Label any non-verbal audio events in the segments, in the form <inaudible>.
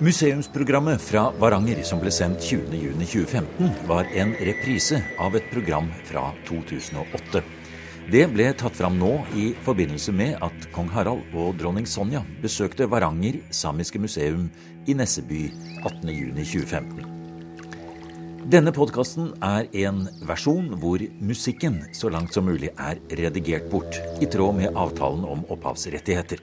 Museumsprogrammet fra Varanger som ble sendt 20.6.2015, var en reprise av et program fra 2008. Det ble tatt fram nå i forbindelse med at kong Harald og dronning Sonja besøkte Varanger samiske museum i Nesseby 18.6.2015. Denne podkasten er en versjon hvor musikken så langt som mulig er redigert bort, i tråd med avtalen om opphavsrettigheter.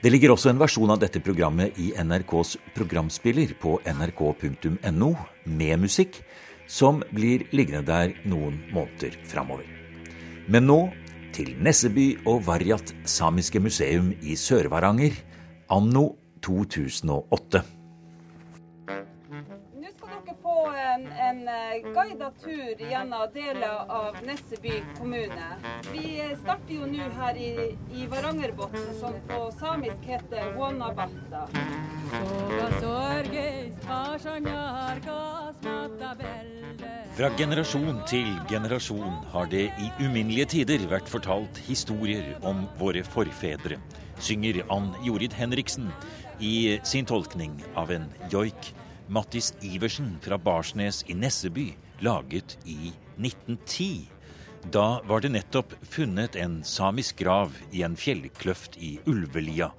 Det ligger også en versjon av dette programmet i NRKs programspiller på nrk.no med musikk, som blir liggende der noen måneder framover. Men nå til Nesseby og Varjat samiske museum i Sør-Varanger anno 2008 guida tur gjennom deler av Nesseby kommune. Vi starter jo nå her i, i Varangerbotn, som på samisk heter Huanabatta. Fra generasjon til generasjon har det i uminnelige tider vært fortalt historier om våre forfedre, synger Ann Jorid Henriksen i sin tolkning av en joik Mattis Iversen fra Barsnes i Nesseby laget i 1910. Da var det nettopp funnet en samisk grav i en fjellkløft i Ulvelia.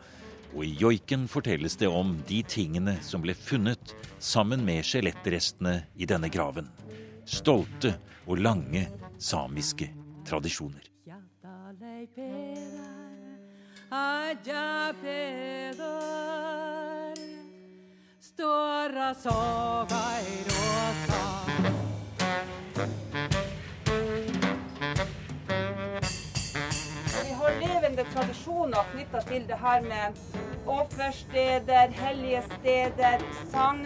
Og i joiken fortelles det om de tingene som ble funnet sammen med skjelettrestene i denne graven. Stolte og lange samiske tradisjoner. Stora saga i råta. Vi har levende tradisjoner knytta til det her med offersteder, hellige steder, sagn,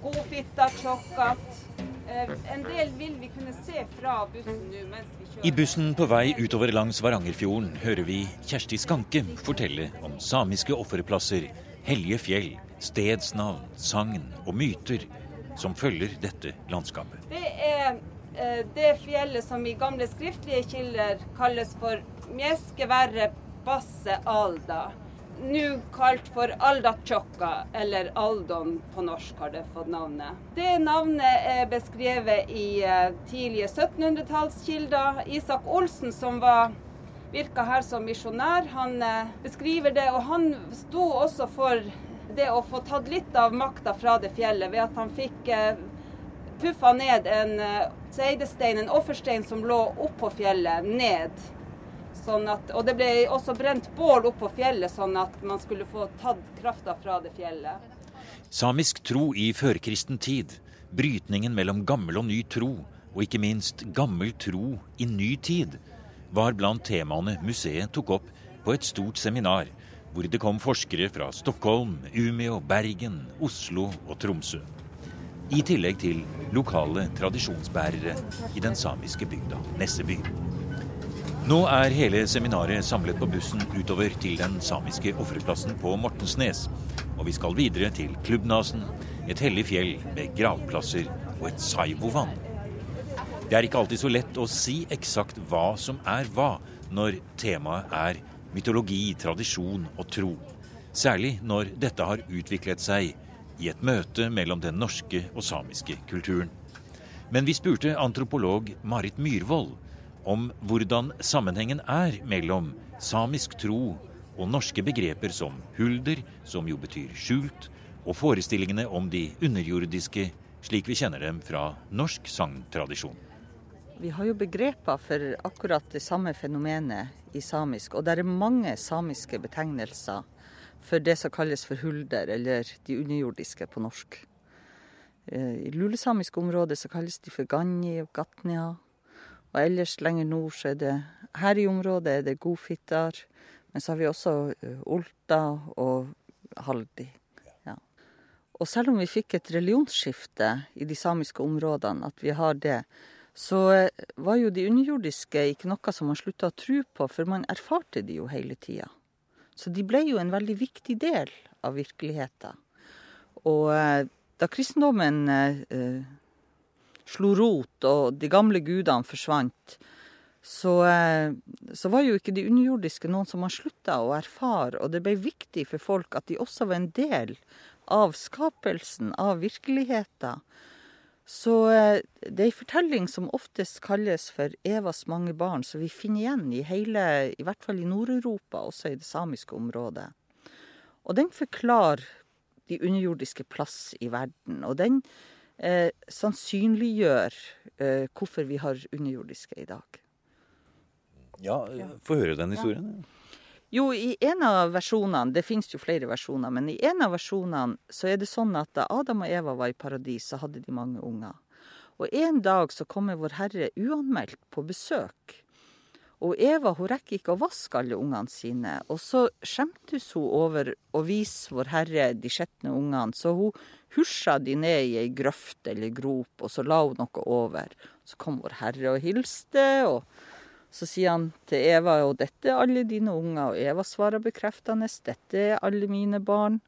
godfitta, tjokkat. Eh, en del vil vi kunne se fra bussen nå mens vi kjører. I bussen på vei utover langs Varangerfjorden hører vi Kjersti Skanke fortelle om samiske offerplasser, hellige fjell stedsnavn, sagn og myter som følger dette landskapet. Det er eh, det fjellet som i gamle skriftlige kilder kalles for Mjeskeverre Basse Alda. Nå kalt for Aldatjokka, eller Aldon på norsk har det fått navnet. Det navnet er beskrevet i eh, tidlige 1700-tallskilder. Isak Olsen, som var virka her som misjonær, han eh, beskriver det. Og han sto også for det å få tatt litt av makta fra det fjellet ved at han fikk eh, puffa ned en eh, seidestein, en offerstein som lå oppå fjellet, ned. Sånn at, og det ble også brent bål oppå fjellet, sånn at man skulle få tatt krafta fra det fjellet. Samisk tro i førkristen tid, brytningen mellom gammel og ny tro, og ikke minst gammel tro i ny tid, var blant temaene museet tok opp på et stort seminar hvor det kom forskere fra Stockholm, Umeå, Bergen, Oslo og Tromsø. I tillegg til lokale tradisjonsbærere i den samiske bygda Nesseby. Nå er hele seminaret samlet på bussen utover til den samiske ofreplassen på Mortensnes. Og vi skal videre til Klubbnasen, et hellig fjell med gravplasser og et saivovann. Det er ikke alltid så lett å si eksakt hva som er hva, når temaet er mytologi, tradisjon og tro. Særlig når dette har utviklet seg i et møte mellom den norske og samiske kulturen. Men vi spurte antropolog Marit Myhrvold om hvordan sammenhengen er mellom samisk tro og norske begreper som hulder, som jo betyr skjult, og forestillingene om de underjordiske, slik vi kjenner dem fra norsk sangtradisjon. Vi har jo begreper for akkurat det samme fenomenet i samisk. Og det er mange samiske betegnelser for det som kalles for hulder, eller de underjordiske på norsk. Eh, I lulesamisk område så kalles de for ganji og gatnia. Og ellers lenger nord så er det Her i området er det godfittar. Men så har vi også eh, olta og haldi. Ja. Og selv om vi fikk et religionsskifte i de samiske områdene, at vi har det, så eh, var jo de underjordiske ikke noe som man slutta å tro på, for man erfarte de jo hele tida. Så de ble jo en veldig viktig del av virkeligheten. Og eh, da kristendommen eh, slo rot og de gamle gudene forsvant, så, eh, så, var jo ikke de underjordiske noen som man slutta å erfare. Og det ble viktig for folk at de også var en del av skapelsen, av virkeligheten. Så eh, det er ei fortelling som oftest kalles for Evas mange barn, som vi finner igjen i hele, i hvert fall i Nord-Europa, også i det samiske området. Og den forklarer de underjordiske plass i verden. Og den eh, sannsynliggjør eh, hvorfor vi har underjordiske i dag. Ja, få høre den historien. Ja. Jo, i en av versjonene, det finnes jo flere versjoner, men i en av versjonene så er det sånn at da Adam og Eva var i paradis, så hadde de mange unger. Og en dag så kommer Vår Herre uanmeldt på besøk. Og Eva hun rekker ikke å vaske alle ungene sine. Og så skjemtes hun over å vise Vår Herre de skjetne ungene, så hun husja de ned i ei grøft eller grop, og så la hun noe over. Så kom Vår Herre og hilste. og så sier han til Eva og dette er alle dine unger, og Eva svarer bekreftende dette er alle mine barn.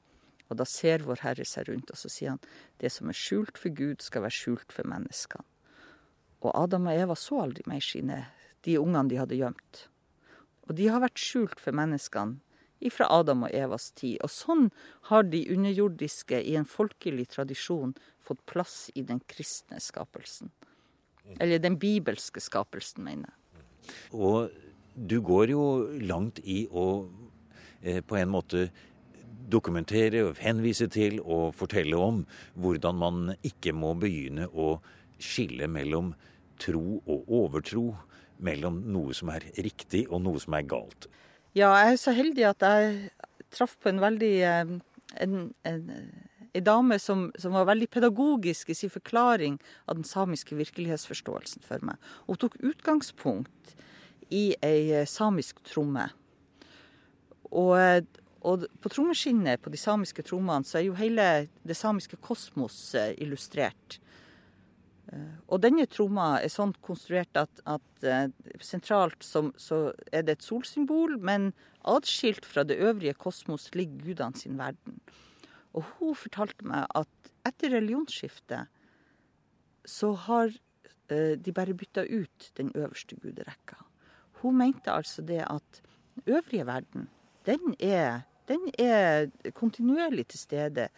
Og da ser Vår Herre seg rundt, og så sier han det som er skjult for Gud, skal være skjult for menneskene. Og Adam og Eva så aldri mer sine, de ungene de hadde gjemt. Og de har vært skjult for menneskene ifra Adam og Evas tid. Og sånn har de underjordiske i en folkelig tradisjon fått plass i den kristne skapelsen. Eller den bibelske skapelsen, mener jeg. Og du går jo langt i å eh, på en måte dokumentere, og henvise til og fortelle om hvordan man ikke må begynne å skille mellom tro og overtro. Mellom noe som er riktig og noe som er galt. Ja, jeg er så heldig at jeg traff på en veldig eh, en, en, en dame som, som, var veldig pedagogisk i sin forklaring av den samiske virkelighetsforståelsen for meg. Hun tok utgangspunkt i ei eh, samisk tromme. Og, og på trommeskinnet på de samiske trommene så er jo hele det samiske kosmos eh, illustrert. Eh, og denne tromma er sånn konstruert at, at sentralt som, så er det et solsymbol, men atskilt fra det øvrige kosmos ligger gudene sin verden. Og hun fortalte meg at etter religionsskiftet så har de bare bytta ut den øverste guderekka. Hun mente altså det at den øvrige verden, den er, den er kontinuerlig til stede.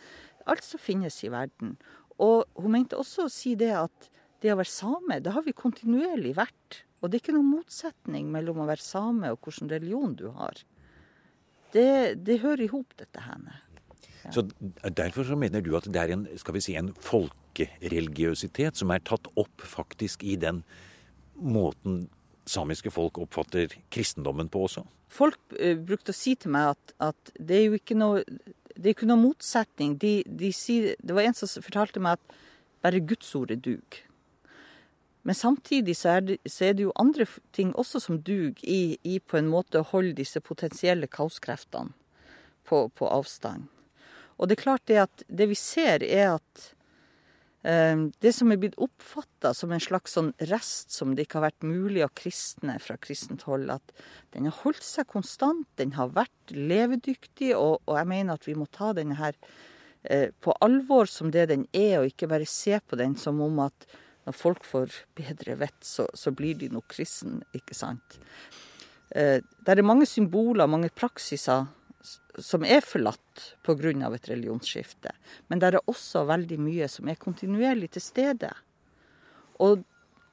Alt som finnes i verden. Og hun mente også å si det at det å være same, det har vi kontinuerlig vært. Og det er ikke noen motsetning mellom å være same og hvilken religion du har. Det, det hører i hop, dette her. Så Derfor så mener du at det er en, skal vi si, en folkereligiøsitet som er tatt opp faktisk i den måten samiske folk oppfatter kristendommen på også? Folk eh, brukte å si til meg at, at, det er jo ikke noe, det er ikke noe motsetning. De, de sier, det var en som fortalte meg at bare gudsordet dug. Men samtidig så er, det, så er, det, jo andre ting også som duger i, i, på en måte å holde disse potensielle kaoskreftene på, på avstand. Og det er klart det at det vi ser, er at Ehm, det som er blitt oppfatta som en slags sånn rest som det ikke har vært mulig å kristne fra kristent hold, at den har holdt seg konstant, den har vært levedyktig, og, og jeg mener at vi må ta denne her eh, på alvor som det den er, og ikke bare se på den som om at når folk får bedre vett, så, så blir de nok kristne, ikke sant. Eh, det er mange symboler, mange praksiser som er forlatt pga. et religionsskifte. Men det er også veldig mye som er kontinuerlig til stede. Og,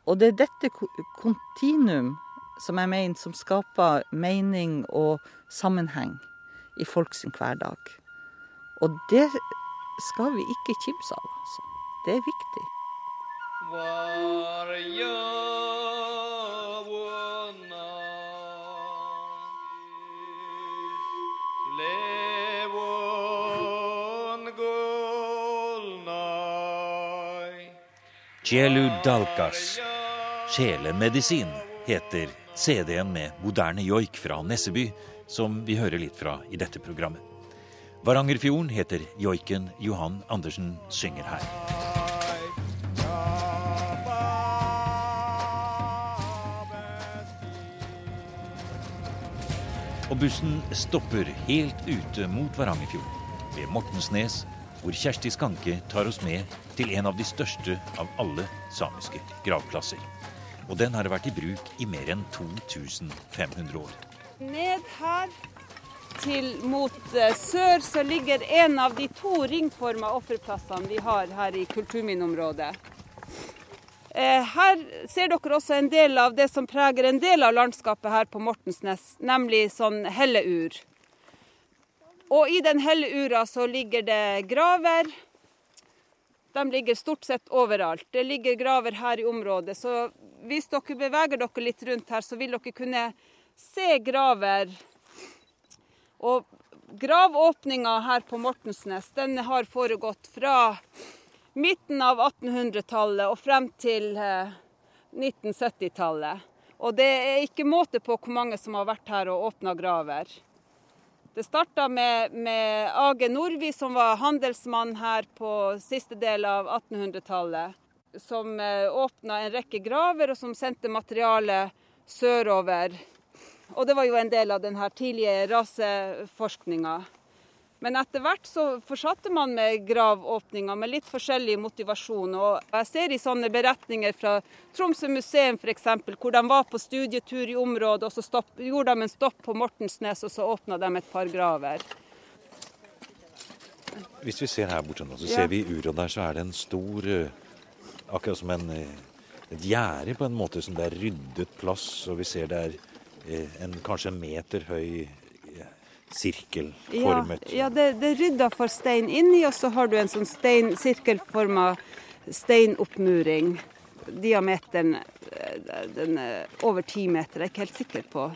og det er dette kontinuum som jeg mener som skaper mening og sammenheng i folks hverdag. Og det skal vi ikke kimse av. Altså. Det er viktig. Var Chelu Dalkas. Sjelemedisin heter CD-en med moderne joik fra Nesseby, som vi hører litt fra i dette programmet. Varangerfjorden heter joiken Johan Andersen synger her. Og bussen stopper helt ute mot Varangerfjorden, ved Mortensnes hvor Kjersti Skanke tar oss med til en av de største av alle samiske gravplasser. Og den har vært i bruk i mer enn 2500 år. Ned her til mot eh, sør så ligger en av de to ringforma offerplassene vi har her i kulturminneområdet. Eh, her ser dere også en del av det som preger en del av landskapet her på Mortensnes, nemlig sånn helleur. Og i den helleura så ligger det graver. De ligger stort sett overalt. Det ligger graver her i området. Så hvis dere beveger dere litt rundt her, så vil dere kunne se graver. Og gravåpninga her på Mortensnes den har foregått fra midten av 1800-tallet og frem til 1970-tallet. Eh, og det er ikke måte på hvor mange som har vært her og åpna graver. Det starta med, med, Age Nordvi, som var handelsmann her på siste del av 1800-tallet. Som eh, åpna en rekke graver, og som sendte materiale sørover og det var jo en del av den tidlige raseforskninga. Men etter hvert så fortsatte man med gravåpninger med litt forskjellig motivasjon. Og jeg ser i sånne beretninger fra Tromsø museum f.eks., hvor de var på studietur i området, og så stopp, gjorde de en stopp på Mortensnes, og så åpna de et par graver. Hvis vi ser her borte nå, så ser vi i uret der så er det en stor eh, Akkurat som en, eh, et gjerde på en måte som det er ryddet plass, og vi ser det er en kanskje en meter høy sirkelformet Ja, ja det, det, er rydda for stein inni, og så har du en sånn stein, sirkelforma steinoppmuring. Diameteren den er over ti meter. Jeg er ikke helt sikker på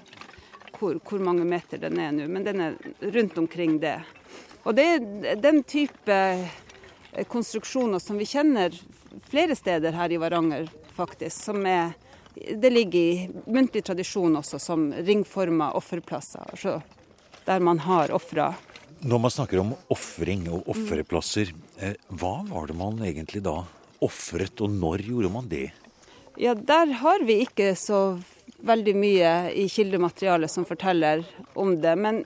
hvor, hvor mange meter den er nå, men den er rundt omkring det. Og det er den type konstruksjoner som vi kjenner flere steder her i Varanger, faktisk. Som er det ligger i muntlig tradisjon også som ringforma offerplasser, altså der man har ofra. Når man snakker om ofring og ofreplasser, eh, hva var det man egentlig da ofret, og når gjorde man det? Ja, Der har vi ikke så veldig mye i kildematerialet som forteller om det. Men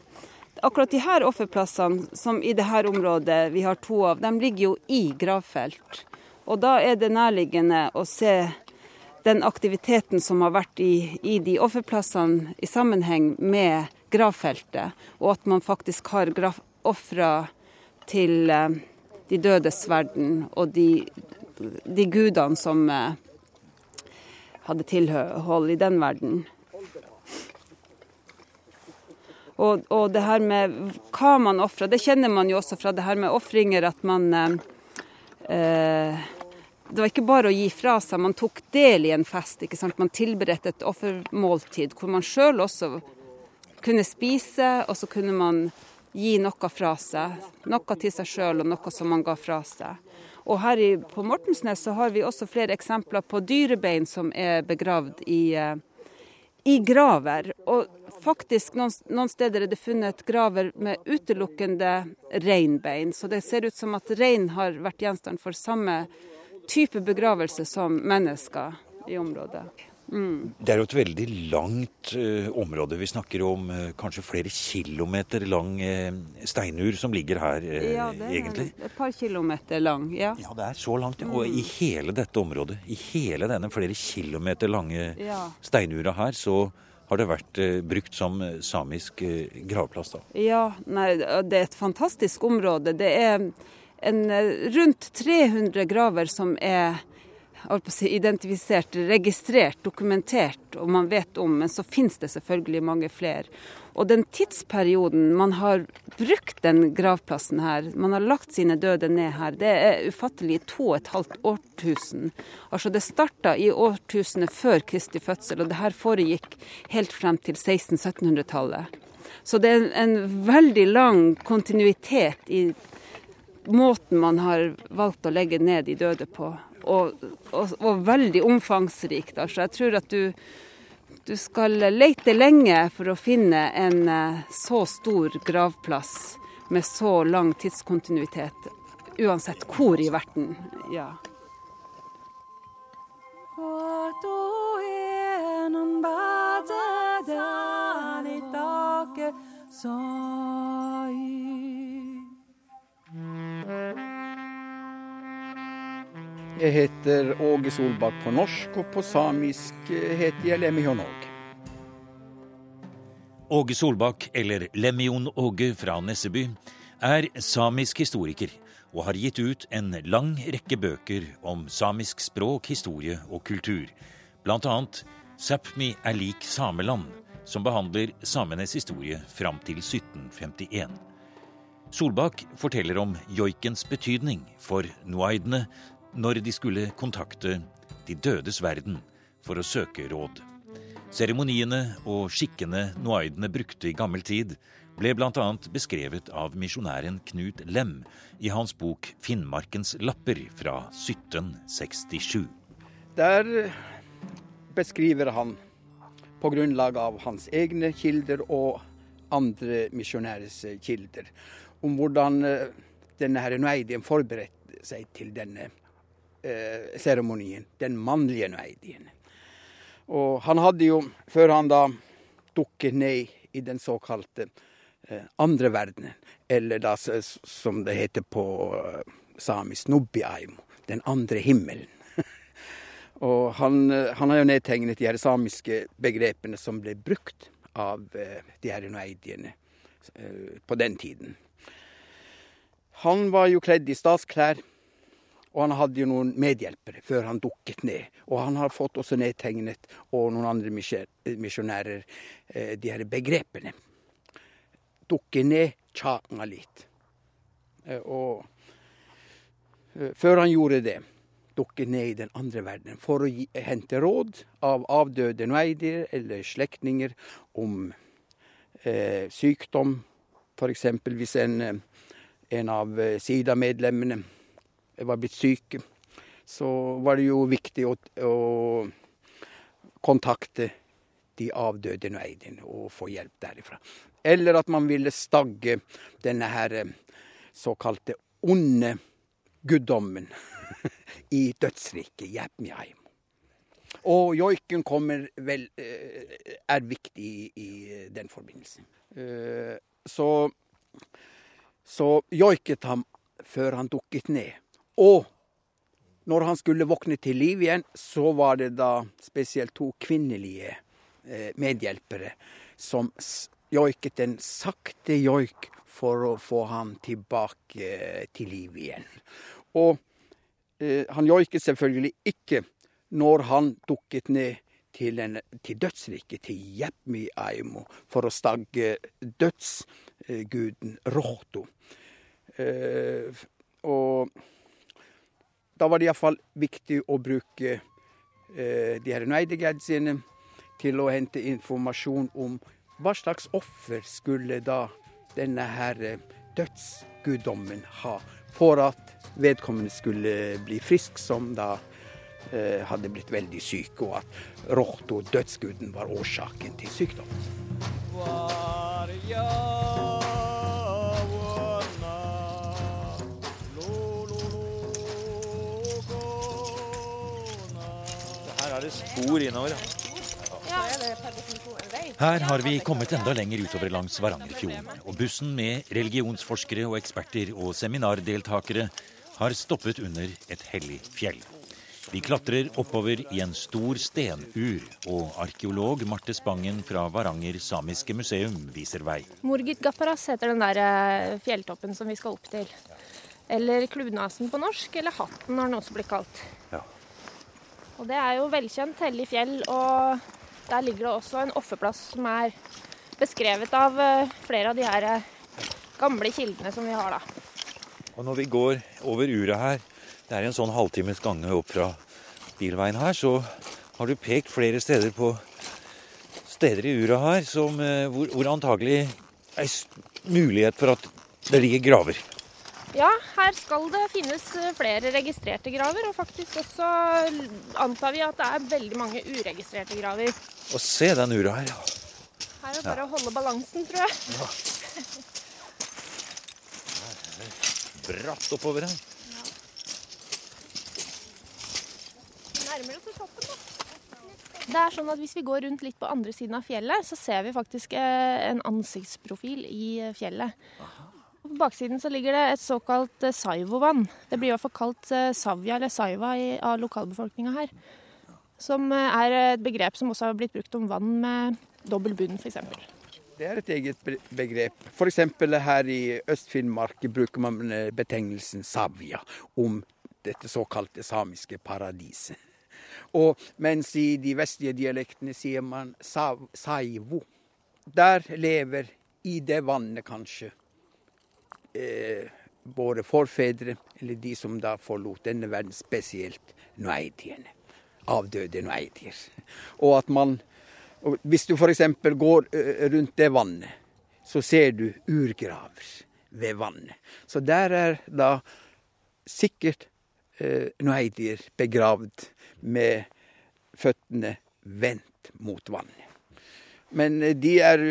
akkurat de her offerplassene, som i dette området vi har to av, de ligger jo i gravfelt. Og da er det nærliggende å se den aktiviteten som har vært i, i de offerplassene i sammenheng med gravfeltet, og at man faktisk har ofra til uh, de dødes verden og de, de gudene som uh, hadde tilhold i den verden. Og, og, det her med hva man ofrer, det kjenner man jo også fra det her med ofringer, at man eh, det var ikke bare å gi fra seg, man tok del i en fest. ikke sant? Man tilberedte et offermåltid hvor man sjøl også kunne spise, og så kunne man gi noe fra seg. Noe til seg sjøl og noe som man ga fra seg. Og her i, på Mortensnes så har vi også flere eksempler på dyrebein som er begravd i, eh, i graver. Og faktisk noen, noen, steder er det funnet graver med utelukkende reinbein. Så det ser ut som at rein har vært gjenstand for samme type begravelse som mennesker i området. Mm. Det er jo et veldig langt uh, område. Vi snakker om uh, kanskje flere kilometer lang uh, steinur som ligger her, ja, det er egentlig. Et par kilometer lang, ja. Ja, det er så langt. Mm. Og i mm. hele dette området, i hele denne flere kilometer lange ja. steinura her, så har det vært brukt som samisk gravplass. da. Ja, nei, det er et fantastisk område. Det er en, eh, rundt 300 graver som er si, identifisert, registrert, dokumentert og man vet om, men så finnes det selvfølgelig mange flere. Og den tidsperioden man har brukt den gravplassen her, man har lagt sine døde ned her, det er ufattelig to og et halvt årtusen. Altså Det starta i årtusenet før Kristi fødsel, og det her foregikk helt frem til 1600-1700-tallet. Så det er en veldig lang kontinuitet i måten man har valgt å legge ned de døde på. Og, og, og veldig omfangsrikt. Altså, jeg tror at du, du skal lete lenge for å finne en uh, så stor gravplass med så lang tidskontinuitet. Uansett hvor i verden. Ja. Jeg heter Åge Solbakk på norsk, og på samisk heter jeg Lemihonog. Åge Solbakk, eller Lemmion Åge fra Nesseby, er samisk historiker og har gitt ut en lang rekke bøker om samisk språk, historie og kultur. Blant annet Sápmi er lik sameland, som behandler samenes historie fram til 1751. Solbakk forteller om joikens betydning for nuaidene når de skulle kontakte de dødes verden for å søke råd. Seremoniene og skikkene noaidene brukte i gammel tid, ble bl.a. beskrevet av misjonæren Knut Lem i hans bok 'Finnmarkens lapper' fra 1767. Der beskriver han på grunnlag av hans egne kilder og andre misjonærers kilder, om hvordan eh, denne her Nueidien forberedte seg til denne seremonien. Den mannlige Nueidien. Og han hadde jo, før han da dukket ned i den såkalte eh, andre verdenen, eller da som det heter på eh, samisk Nubbiaimo, den andre himmelen. <laughs> Og han, eh, han, har jo nedtegnet de her samiske begrepene som ble brukt av eh, de her noeidiene eh, på den tiden. Han var jo kledd i statsklær, og han hadde jo noen medhjelpere før han dukket ned. Og han har fått også nedtegnet, og noen andre misjonærer, de her begrepene. Dukke ned, tjanga litt. Og før han gjorde det, dukke ned i den andre verdenen for å hente råd av avdøde noeider eller slektninger om eh, sykdom. F.eks. hvis en, eh, en av eh, Sida-medlemmene var blitt syke, så var det jo viktig å, å kontakte de avdøde noeidene og få hjelp derifra. Eller at man ville stagge denne her eh, såkalte onde guddommen <laughs> i dødsriket Jæpmjaim. Og joiken kommer vel eh, er viktig i, den forbindelse. Eh, så, så joiket ham før han dukket ned. Og når han skulle våkne til liv igjen, så var det da spesielt to kvinnelige eh, medhjelpere som joiket en sakte joik for å få han tilbake til liv igjen. Og Eh, han joiket selvfølgelig ikke når han dukket ned til, en, til dødsriket, til Jepmi Aimo, for å stagge dødsguden Rohto. Eh, og da var det iallfall viktig å bruke eh, de her sine til å hente informasjon om hva slags offer skulle da denne her dødsguddommen ha for at vedkommende skulle bli frisk, som da eh, hadde blitt veldig syk, og at Rohto, dødsguden, var årsaken til sykdommen. Spor innover. Her har vi kommet enda lenger utover langs Varangerfjorden. Og bussen med religionsforskere og eksperter og seminardeltakere har stoppet under et hellig fjell. Vi klatrer oppover i en stor stenur, og arkeolog Marte Spangen fra Varanger samiske museum viser vei. Morgit Gapparas heter den der eh, fjelltoppen som vi skal opp til. Eller Klunasen på norsk, eller Hatten har den også blitt kalt. Ja. Og det er jo velkjent hellig fjell, og der ligger det også en offerplass som er beskrevet av eh, flere av de her eh, gamle kildene som vi har, da. Og når vi går over ura her, det er en sånn halvtimes gange opp fra bilveien her, så har du pekt flere steder på steder i ura her som, eh, hvor, hvor antagelig er mulighet for at det ligger graver. Ja, her skal det finnes eh, flere registrerte graver, og faktisk også antar vi at det er veldig mange uregistrerte graver. Og se den ura her, ja. Her er det bare ja. å holde balansen, tror jeg. Ja. bratt oppover her. Nærmer oss toppen, da. Det er sånn at Hvis vi går rundt litt på andre siden av fjellet, så ser vi faktisk eh, en ansiktsprofil i fjellet. fjellet. På baksiden så ligger det et såkalt eh, saivovann. Det blir i hvert fall kalt savja eller saiva av lokalbefolkninga her. Som er et begrep som også har blitt brukt om vann med dobbel bunn, f.eks. Det er et eget begrep. F.eks. her i Øst-Finnmark bruker man betegnelsen savja om dette såkalte samiske paradiset. Og mens i de vestlige dialektene sier man sav, saivo. Der lever i det vannet kanskje eh, våre forfedre, eller de som da forlot denne verden, spesielt noaitiene. Avdøde noaitier. Og at man Hvis du f.eks. går rundt det vannet, så ser du urgraver ved vannet. Så der er da sikkert eh, noaitier begravd med føttene vendt mot vannet. Men eh, de er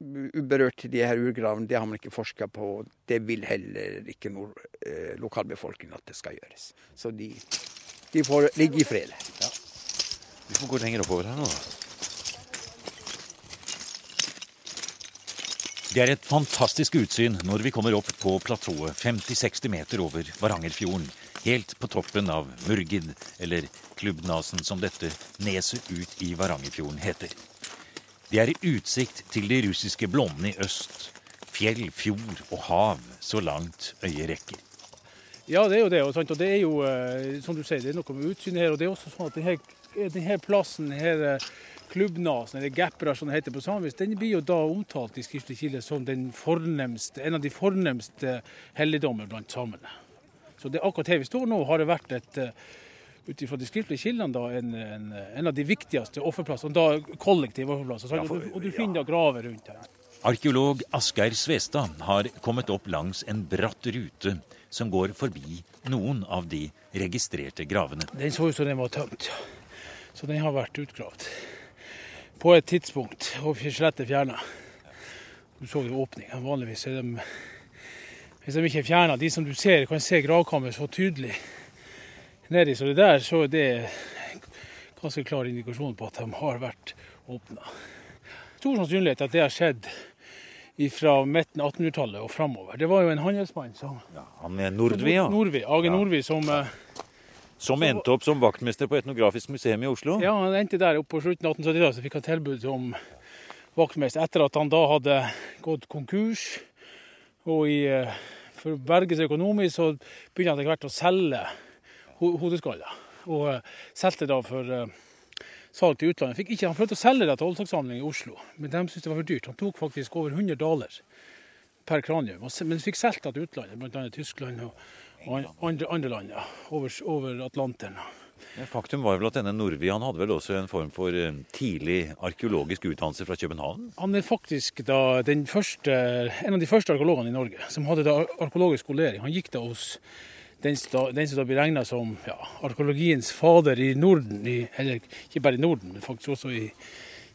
uberørt, de her urgravene. Det har man ikke forska på. Det vil heller ikke nord, eh, lokalbefolkningen at det skal gjøres. Så de, de får ligge i fred. Ja. Vi får gå lenger oppover her nå, Det er et fantastisk utsyn når vi kommer opp på platået 50-60 meter over Varangerfjorden. Helt på toppen av Murgid, eller Klubbnasen som dette neset ut i Varangerfjorden heter. Det er i utsikt til de russiske blondene i øst. Fjell, fjord og hav så langt øyet rekker. Ja, det er jo det. Og det er jo, eh, som du sier, det er noe med utsynet her. Og det er også sånn at denne, denne plassen, denne eh, klubbnasen, eller gapra som det heter på samisk, den blir jo da omtalt i skriftlig kilde som en av de fornemste helligdommer blant samene. Så det, akkurat her vi står nå, har det vært et eh, ut ifra de skriftlige kildene da, en, en, en, av de viktigste offerplassene. Da kollektive offerplasser. Og, du, og du finner da graver rundt her. Arkeolog Asgeir Svestad har kommet opp langs en bratt rute som går forbi noen av de registrerte gravene. Den så ut som den var tømt, så den har vært utgravd. På et tidspunkt, og skjelettet fjerna. Du så jo åpninga. Vanligvis er de Hvis de ikke er fjerna, de som du ser, kan se gravkammeret så tydelig nedi så det der, så er det ganske klar indikasjon på at de har vært åpna. Stor sannsynlighet at det har skjedd fra midten av 1800-tallet og framover. Det var jo en handelsmann som ja, Han er Nordvi, ja. Nordvi, Age ja. Nordvi, som Som endte opp som vaktmester på Etnografisk museum i Oslo? Ja, han endte der oppe på slutten av 1870-tallet. Så fikk han tilbud om vaktmester etter at han da hadde gått konkurs. Og i, eh, for å berge seg økonomisk så begynte han etter hvert å selge hodeskaller. Og uh, solgte da for uh, salg til utlandet. Fikk ikke, han prøvde å selge det til Oldsakssamlingen i Oslo, men de syntes det var for dyrt. Han tok faktisk over 100 dollar per kranium, men fikk solgt det til utlandet, bl.a. Tyskland og, og andre, andre, land ja, over, over Atlanteren. Faktum var vel at denne Nordvi han hadde vel også en form for eh, tidlig arkeologisk utdannelse fra København? Han er faktisk da første, en av de første arkeologene i Norge som hadde da arkeologisk skolering. Han gikk da hos den, som da blir regna som ja, arkeologiens fader i Norden, i, eller ikke bare i Norden, men faktisk også i,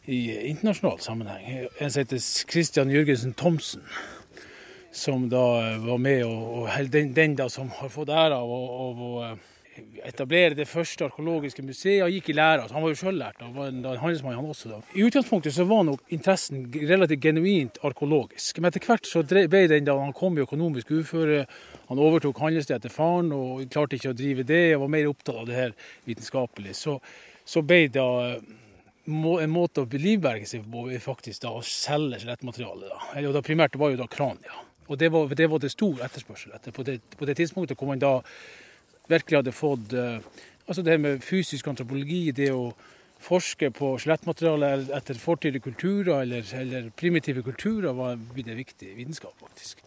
i internasjonal sammenheng. En som heter Christian Jørgensen Thomsen, som da var med, og, og den, den, da som har fått æra av å etablere det første arkeologiske museet. Han gikk i læra, han var jo sjøllært. Han var en, handelsmann, han også. I utgangspunktet så var nok interessen relativt genuint arkeologisk. Men etter hvert så ble den da han kom i økonomisk uføre. Han overtok handelsstedet etter faren og klarte ikke å drive det, og var mer opptatt av det her vitenskapelig. Så, så ble da en måte å livberge seg på faktisk da å selge skjelettmateriale. Da. da primært var jo da krania. Og det var, det var det stor etterspørsel etter. På det, på det tidspunktet hvor man da virkelig hadde fått eh, Altså det med fysisk antropologi, det å forske på skjelettmateriale etter fortidige kulturer eller, eller, primitive kulturer, var det viktig vitenskap, faktisk.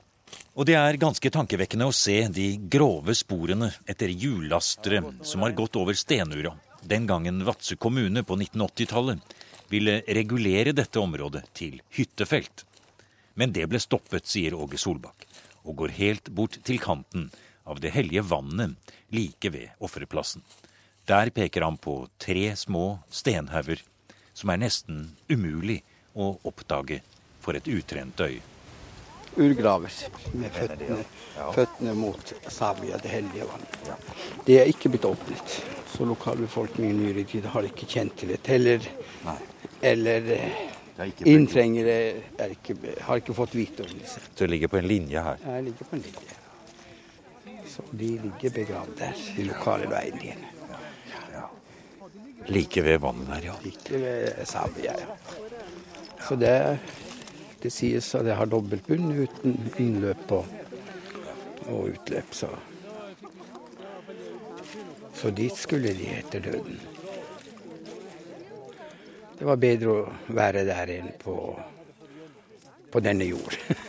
Og det er ganske tankevekkende å se de grove sporene etter hjulllastere som har gått over Stenura, den gangen Vadsø kommune på 1980-tallet ville regulere dette området til hyttefelt. Men det ble stoppet, sier Åge Solbakk, og går helt bort til kanten av det hellige vannet like ved offerplassen. Der peker han på tre små stenhauger som er nesten umulig å oppdage for et utrent øye. Urgraver med føttene, føttene mot Savia, det hellige vannet. Det er ikke blitt åpnet, så lokalbefolkningen i nyere tid har ikke kjent til det. heller. eller inntrengere ikke, har ikke fått vite om det. Så det ligger på en linje her? Ja, det ligger på en linje. Så de ligger begravd der, de lokale veiene. Like ved vannet der, ja. Like ved Sabia, ja. Så det, Det sies at det har dobbelt bunn uten innløp og, og utløp. Så. så dit skulle de etter døden. Det var bedre å være der enn på, på denne jord. <laughs>